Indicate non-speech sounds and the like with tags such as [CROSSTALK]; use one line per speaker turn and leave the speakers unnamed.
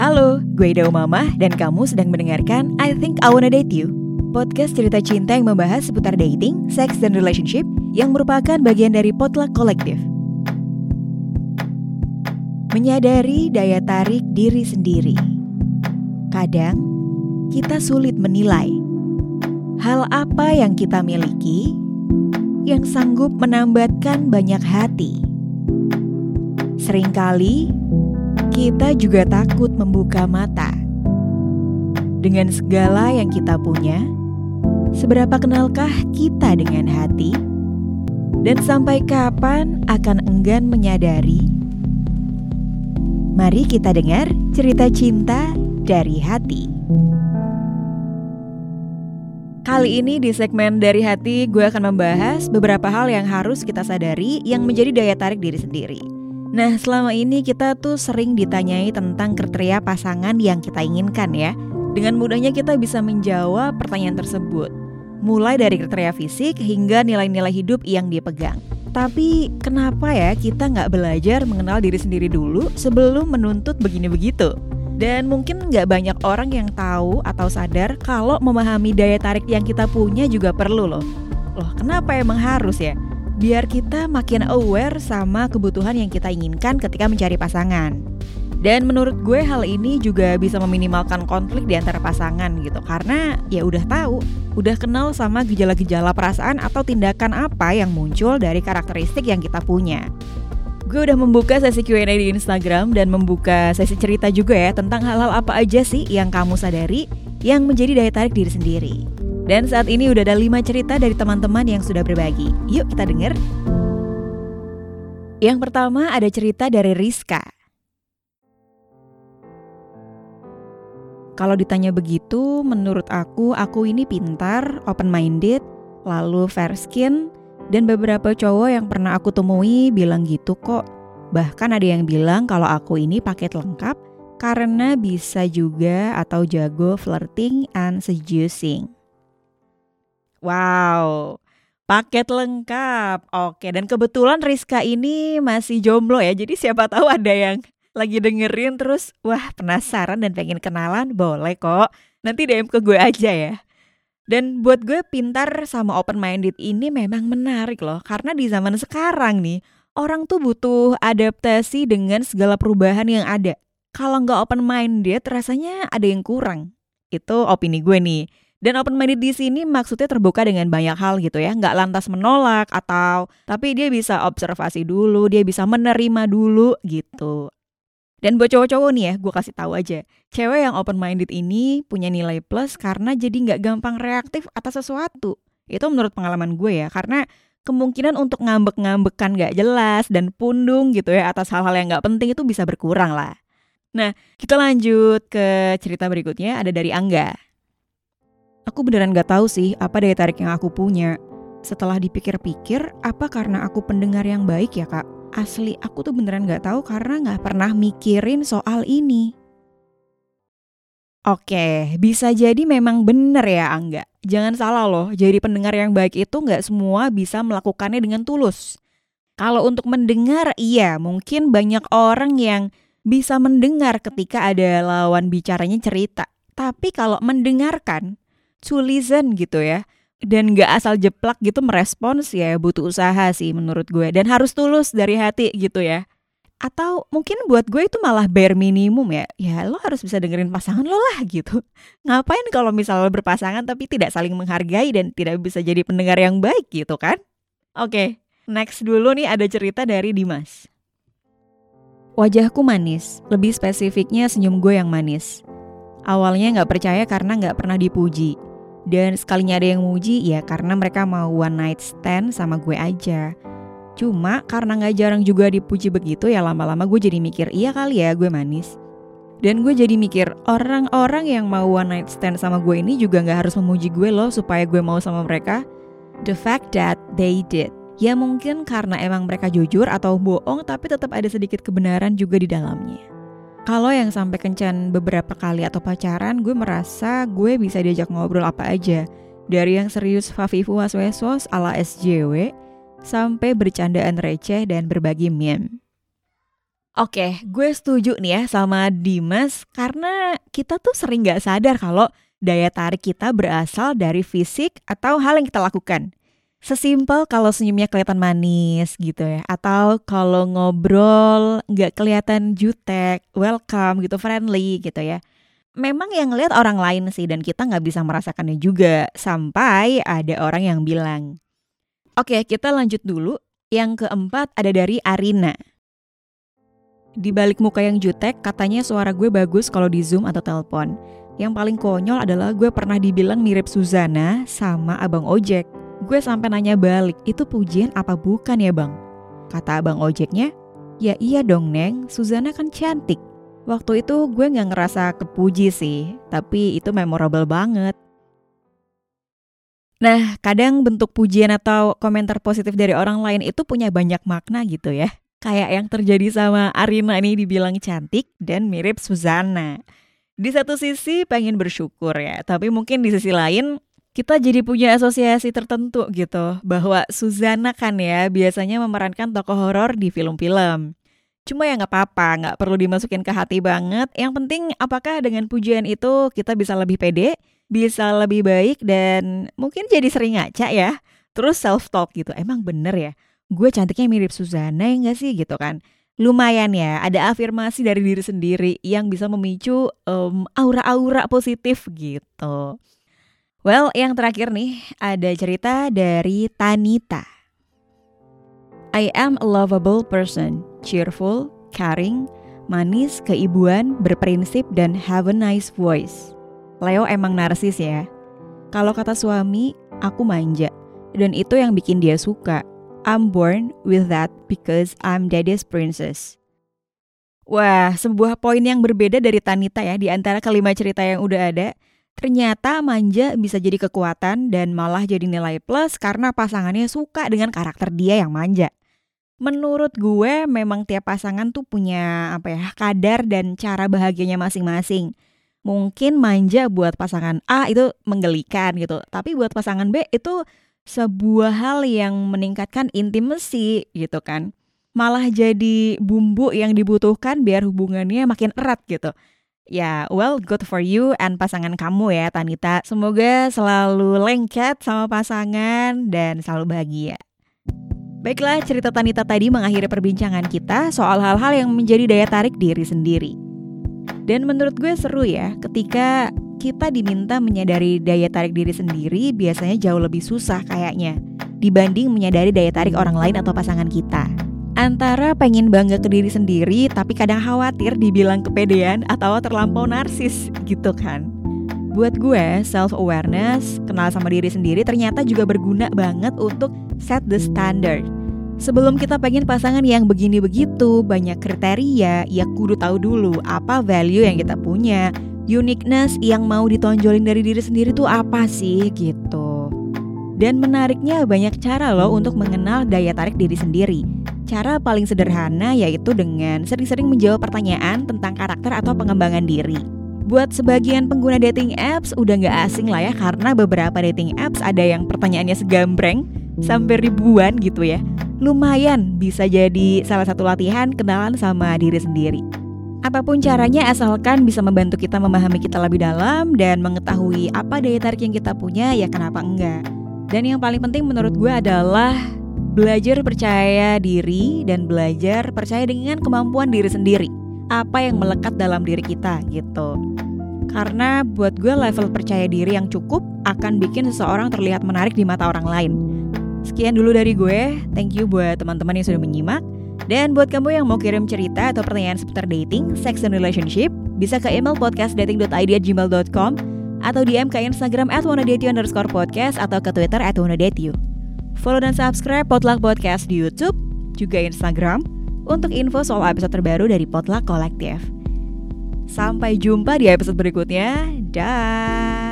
Halo, gue Ida Mama dan kamu sedang mendengarkan I Think I Wanna Date You Podcast cerita cinta yang membahas seputar dating, seks, dan relationship yang merupakan bagian dari potluck kolektif. Menyadari daya tarik diri sendiri. Kadang, kita sulit menilai Hal apa yang kita miliki yang sanggup menambatkan banyak hati. Seringkali kita juga takut membuka mata. Dengan segala yang kita punya, seberapa kenalkah kita dengan hati? Dan sampai kapan akan enggan menyadari? Mari kita dengar cerita cinta dari hati. Kali ini di segmen dari hati gue akan membahas beberapa hal yang harus kita sadari yang menjadi daya tarik diri sendiri. Nah, selama ini kita tuh sering ditanyai tentang kriteria pasangan yang kita inginkan ya. Dengan mudahnya kita bisa menjawab pertanyaan tersebut. Mulai dari kriteria fisik hingga nilai-nilai hidup yang dipegang. Tapi kenapa ya kita nggak belajar mengenal diri sendiri dulu sebelum menuntut begini begitu? Dan mungkin nggak banyak orang yang tahu atau sadar kalau memahami daya tarik yang kita punya juga perlu loh. Loh kenapa emang harus ya? Biar kita makin aware sama kebutuhan yang kita inginkan ketika mencari pasangan. Dan menurut gue hal ini juga bisa meminimalkan konflik di antara pasangan gitu. Karena ya udah tahu, udah kenal sama gejala-gejala perasaan atau tindakan apa yang muncul dari karakteristik yang kita punya. Gue udah membuka sesi Q&A di Instagram dan membuka sesi cerita juga ya Tentang hal-hal apa aja sih yang kamu sadari yang menjadi daya tarik diri sendiri dan saat ini udah ada 5 cerita dari teman-teman yang sudah berbagi. Yuk kita denger. Yang pertama ada cerita dari Rizka. Kalau ditanya begitu, menurut aku, aku ini pintar, open-minded, lalu fair skin, dan beberapa cowok yang pernah aku temui bilang gitu kok. Bahkan ada yang bilang kalau aku ini paket lengkap karena bisa juga atau jago flirting and seducing. Wow, paket lengkap. Oke, dan kebetulan Rizka ini masih jomblo ya. Jadi siapa tahu ada yang lagi dengerin terus wah penasaran dan pengen kenalan, boleh kok. Nanti DM ke gue aja ya. Dan buat gue pintar sama open minded ini memang menarik loh karena di zaman sekarang nih orang tuh butuh adaptasi dengan segala perubahan yang ada. Kalau nggak open minded rasanya ada yang kurang. Itu opini gue nih. Dan open minded di sini maksudnya terbuka dengan banyak hal gitu ya, nggak lantas menolak atau tapi dia bisa observasi dulu, dia bisa menerima dulu gitu. Dan buat cowok-cowok nih ya, gue kasih tahu aja, cewek yang open minded ini punya nilai plus karena jadi nggak gampang reaktif atas sesuatu. Itu menurut pengalaman gue ya, karena kemungkinan untuk ngambek-ngambekan gak jelas dan pundung gitu ya atas hal-hal yang gak penting itu bisa berkurang lah. Nah, kita lanjut ke cerita berikutnya ada dari Angga. Aku beneran gak tahu sih apa daya tarik yang aku punya. Setelah dipikir-pikir, apa karena aku pendengar yang baik ya kak? Asli, aku tuh beneran gak tahu karena gak pernah mikirin soal ini. Oke, bisa jadi memang bener ya Angga. Jangan salah loh, jadi pendengar yang baik itu gak semua bisa melakukannya dengan tulus. Kalau untuk mendengar, iya mungkin banyak orang yang bisa mendengar ketika ada lawan bicaranya cerita. Tapi kalau mendengarkan, to listen gitu ya. Dan gak asal jeplak gitu merespons ya butuh usaha sih menurut gue. Dan harus tulus dari hati gitu ya. Atau mungkin buat gue itu malah bare minimum ya. Ya lo harus bisa dengerin pasangan lo lah gitu. [LAUGHS] Ngapain kalau misalnya berpasangan tapi tidak saling menghargai dan tidak bisa jadi pendengar yang baik gitu kan? Oke next dulu nih ada cerita dari Dimas. Wajahku manis, lebih spesifiknya senyum gue yang manis. Awalnya gak percaya karena gak pernah dipuji. Dan sekalinya ada yang muji ya karena mereka mau one night stand sama gue aja. Cuma karena gak jarang juga dipuji begitu ya lama-lama gue jadi mikir iya kali ya gue manis. Dan gue jadi mikir orang-orang yang mau one night stand sama gue ini juga gak harus memuji gue loh supaya gue mau sama mereka. The fact that they did. Ya mungkin karena emang mereka jujur atau bohong tapi tetap ada sedikit kebenaran juga di dalamnya. Kalau yang sampai kencan beberapa kali atau pacaran, gue merasa gue bisa diajak ngobrol apa aja. Dari yang serius Fafifu Waswesos ala SJW, sampai bercandaan receh dan berbagi meme. Oke, gue setuju nih ya sama Dimas karena kita tuh sering gak sadar kalau daya tarik kita berasal dari fisik atau hal yang kita lakukan. Sesimpel kalau senyumnya kelihatan manis gitu ya, atau kalau ngobrol nggak kelihatan jutek, welcome gitu, friendly gitu ya. Memang yang ngeliat orang lain sih dan kita nggak bisa merasakannya juga sampai ada orang yang bilang. Oke, kita lanjut dulu. Yang keempat ada dari Arina. Di balik muka yang jutek, katanya suara gue bagus kalau di Zoom atau telepon. Yang paling konyol adalah gue pernah dibilang mirip Suzana sama abang ojek. Gue sampai nanya balik, itu pujian apa bukan ya bang? Kata abang ojeknya, ya iya dong neng, Suzana kan cantik. Waktu itu gue gak ngerasa kepuji sih, tapi itu memorable banget. Nah, kadang bentuk pujian atau komentar positif dari orang lain itu punya banyak makna gitu ya kayak yang terjadi sama Arina ini dibilang cantik dan mirip Suzana. Di satu sisi pengen bersyukur ya, tapi mungkin di sisi lain kita jadi punya asosiasi tertentu gitu bahwa Suzana kan ya biasanya memerankan tokoh horor di film-film. Cuma ya nggak apa-apa, nggak perlu dimasukin ke hati banget. Yang penting apakah dengan pujian itu kita bisa lebih pede, bisa lebih baik dan mungkin jadi sering ngaca ya. Terus self talk gitu. Emang bener ya? gue cantiknya mirip Suzana ya gak sih gitu kan lumayan ya ada afirmasi dari diri sendiri yang bisa memicu um, aura-aura positif gitu well yang terakhir nih ada cerita dari Tanita. I am a lovable person. Cheerful caring manis keibuan berprinsip dan have a nice voice. Leo emang narsis ya. Kalau kata suami aku manja. Dan itu yang bikin dia suka. I'm born with that because I'm daddy's princess. Wah, sebuah poin yang berbeda dari Tanita ya di antara kelima cerita yang udah ada. Ternyata manja bisa jadi kekuatan dan malah jadi nilai plus karena pasangannya suka dengan karakter dia yang manja. Menurut gue memang tiap pasangan tuh punya apa ya kadar dan cara bahagianya masing-masing. Mungkin manja buat pasangan A itu menggelikan gitu, tapi buat pasangan B itu sebuah hal yang meningkatkan intimasi gitu kan. Malah jadi bumbu yang dibutuhkan biar hubungannya makin erat gitu. Ya, well, good for you and pasangan kamu ya, Tanita. Semoga selalu lengket sama pasangan dan selalu bahagia. Baiklah, cerita Tanita tadi mengakhiri perbincangan kita soal hal-hal yang menjadi daya tarik diri sendiri. Dan menurut gue seru ya ketika kita diminta menyadari daya tarik diri sendiri biasanya jauh lebih susah kayaknya dibanding menyadari daya tarik orang lain atau pasangan kita. Antara pengen bangga ke diri sendiri tapi kadang khawatir dibilang kepedean atau terlampau narsis gitu kan. Buat gue, self awareness, kenal sama diri sendiri ternyata juga berguna banget untuk set the standard. Sebelum kita pengen pasangan yang begini begitu, banyak kriteria, ya kudu tahu dulu apa value yang kita punya, uniqueness yang mau ditonjolin dari diri sendiri tuh apa sih gitu. Dan menariknya banyak cara loh untuk mengenal daya tarik diri sendiri. Cara paling sederhana yaitu dengan sering-sering menjawab pertanyaan tentang karakter atau pengembangan diri. Buat sebagian pengguna dating apps udah gak asing lah ya karena beberapa dating apps ada yang pertanyaannya segambreng sampai ribuan gitu ya. Lumayan bisa jadi salah satu latihan kenalan sama diri sendiri. Apa pun caranya asalkan bisa membantu kita memahami kita lebih dalam dan mengetahui apa daya tarik yang kita punya ya kenapa enggak. Dan yang paling penting menurut gue adalah belajar percaya diri dan belajar percaya dengan kemampuan diri sendiri. Apa yang melekat dalam diri kita gitu. Karena buat gue level percaya diri yang cukup akan bikin seseorang terlihat menarik di mata orang lain. Sekian dulu dari gue. Thank you buat teman-teman yang sudah menyimak. Dan buat kamu yang mau kirim cerita atau pertanyaan seputar dating, sex, and relationship, bisa ke email podcastdating.id@gmail.com atau DM ke Instagram at underscore podcast atau ke Twitter at Follow dan subscribe Potluck Podcast di Youtube, juga Instagram, untuk info soal episode terbaru dari Potluck Kolektif. Sampai jumpa di episode berikutnya. Dah.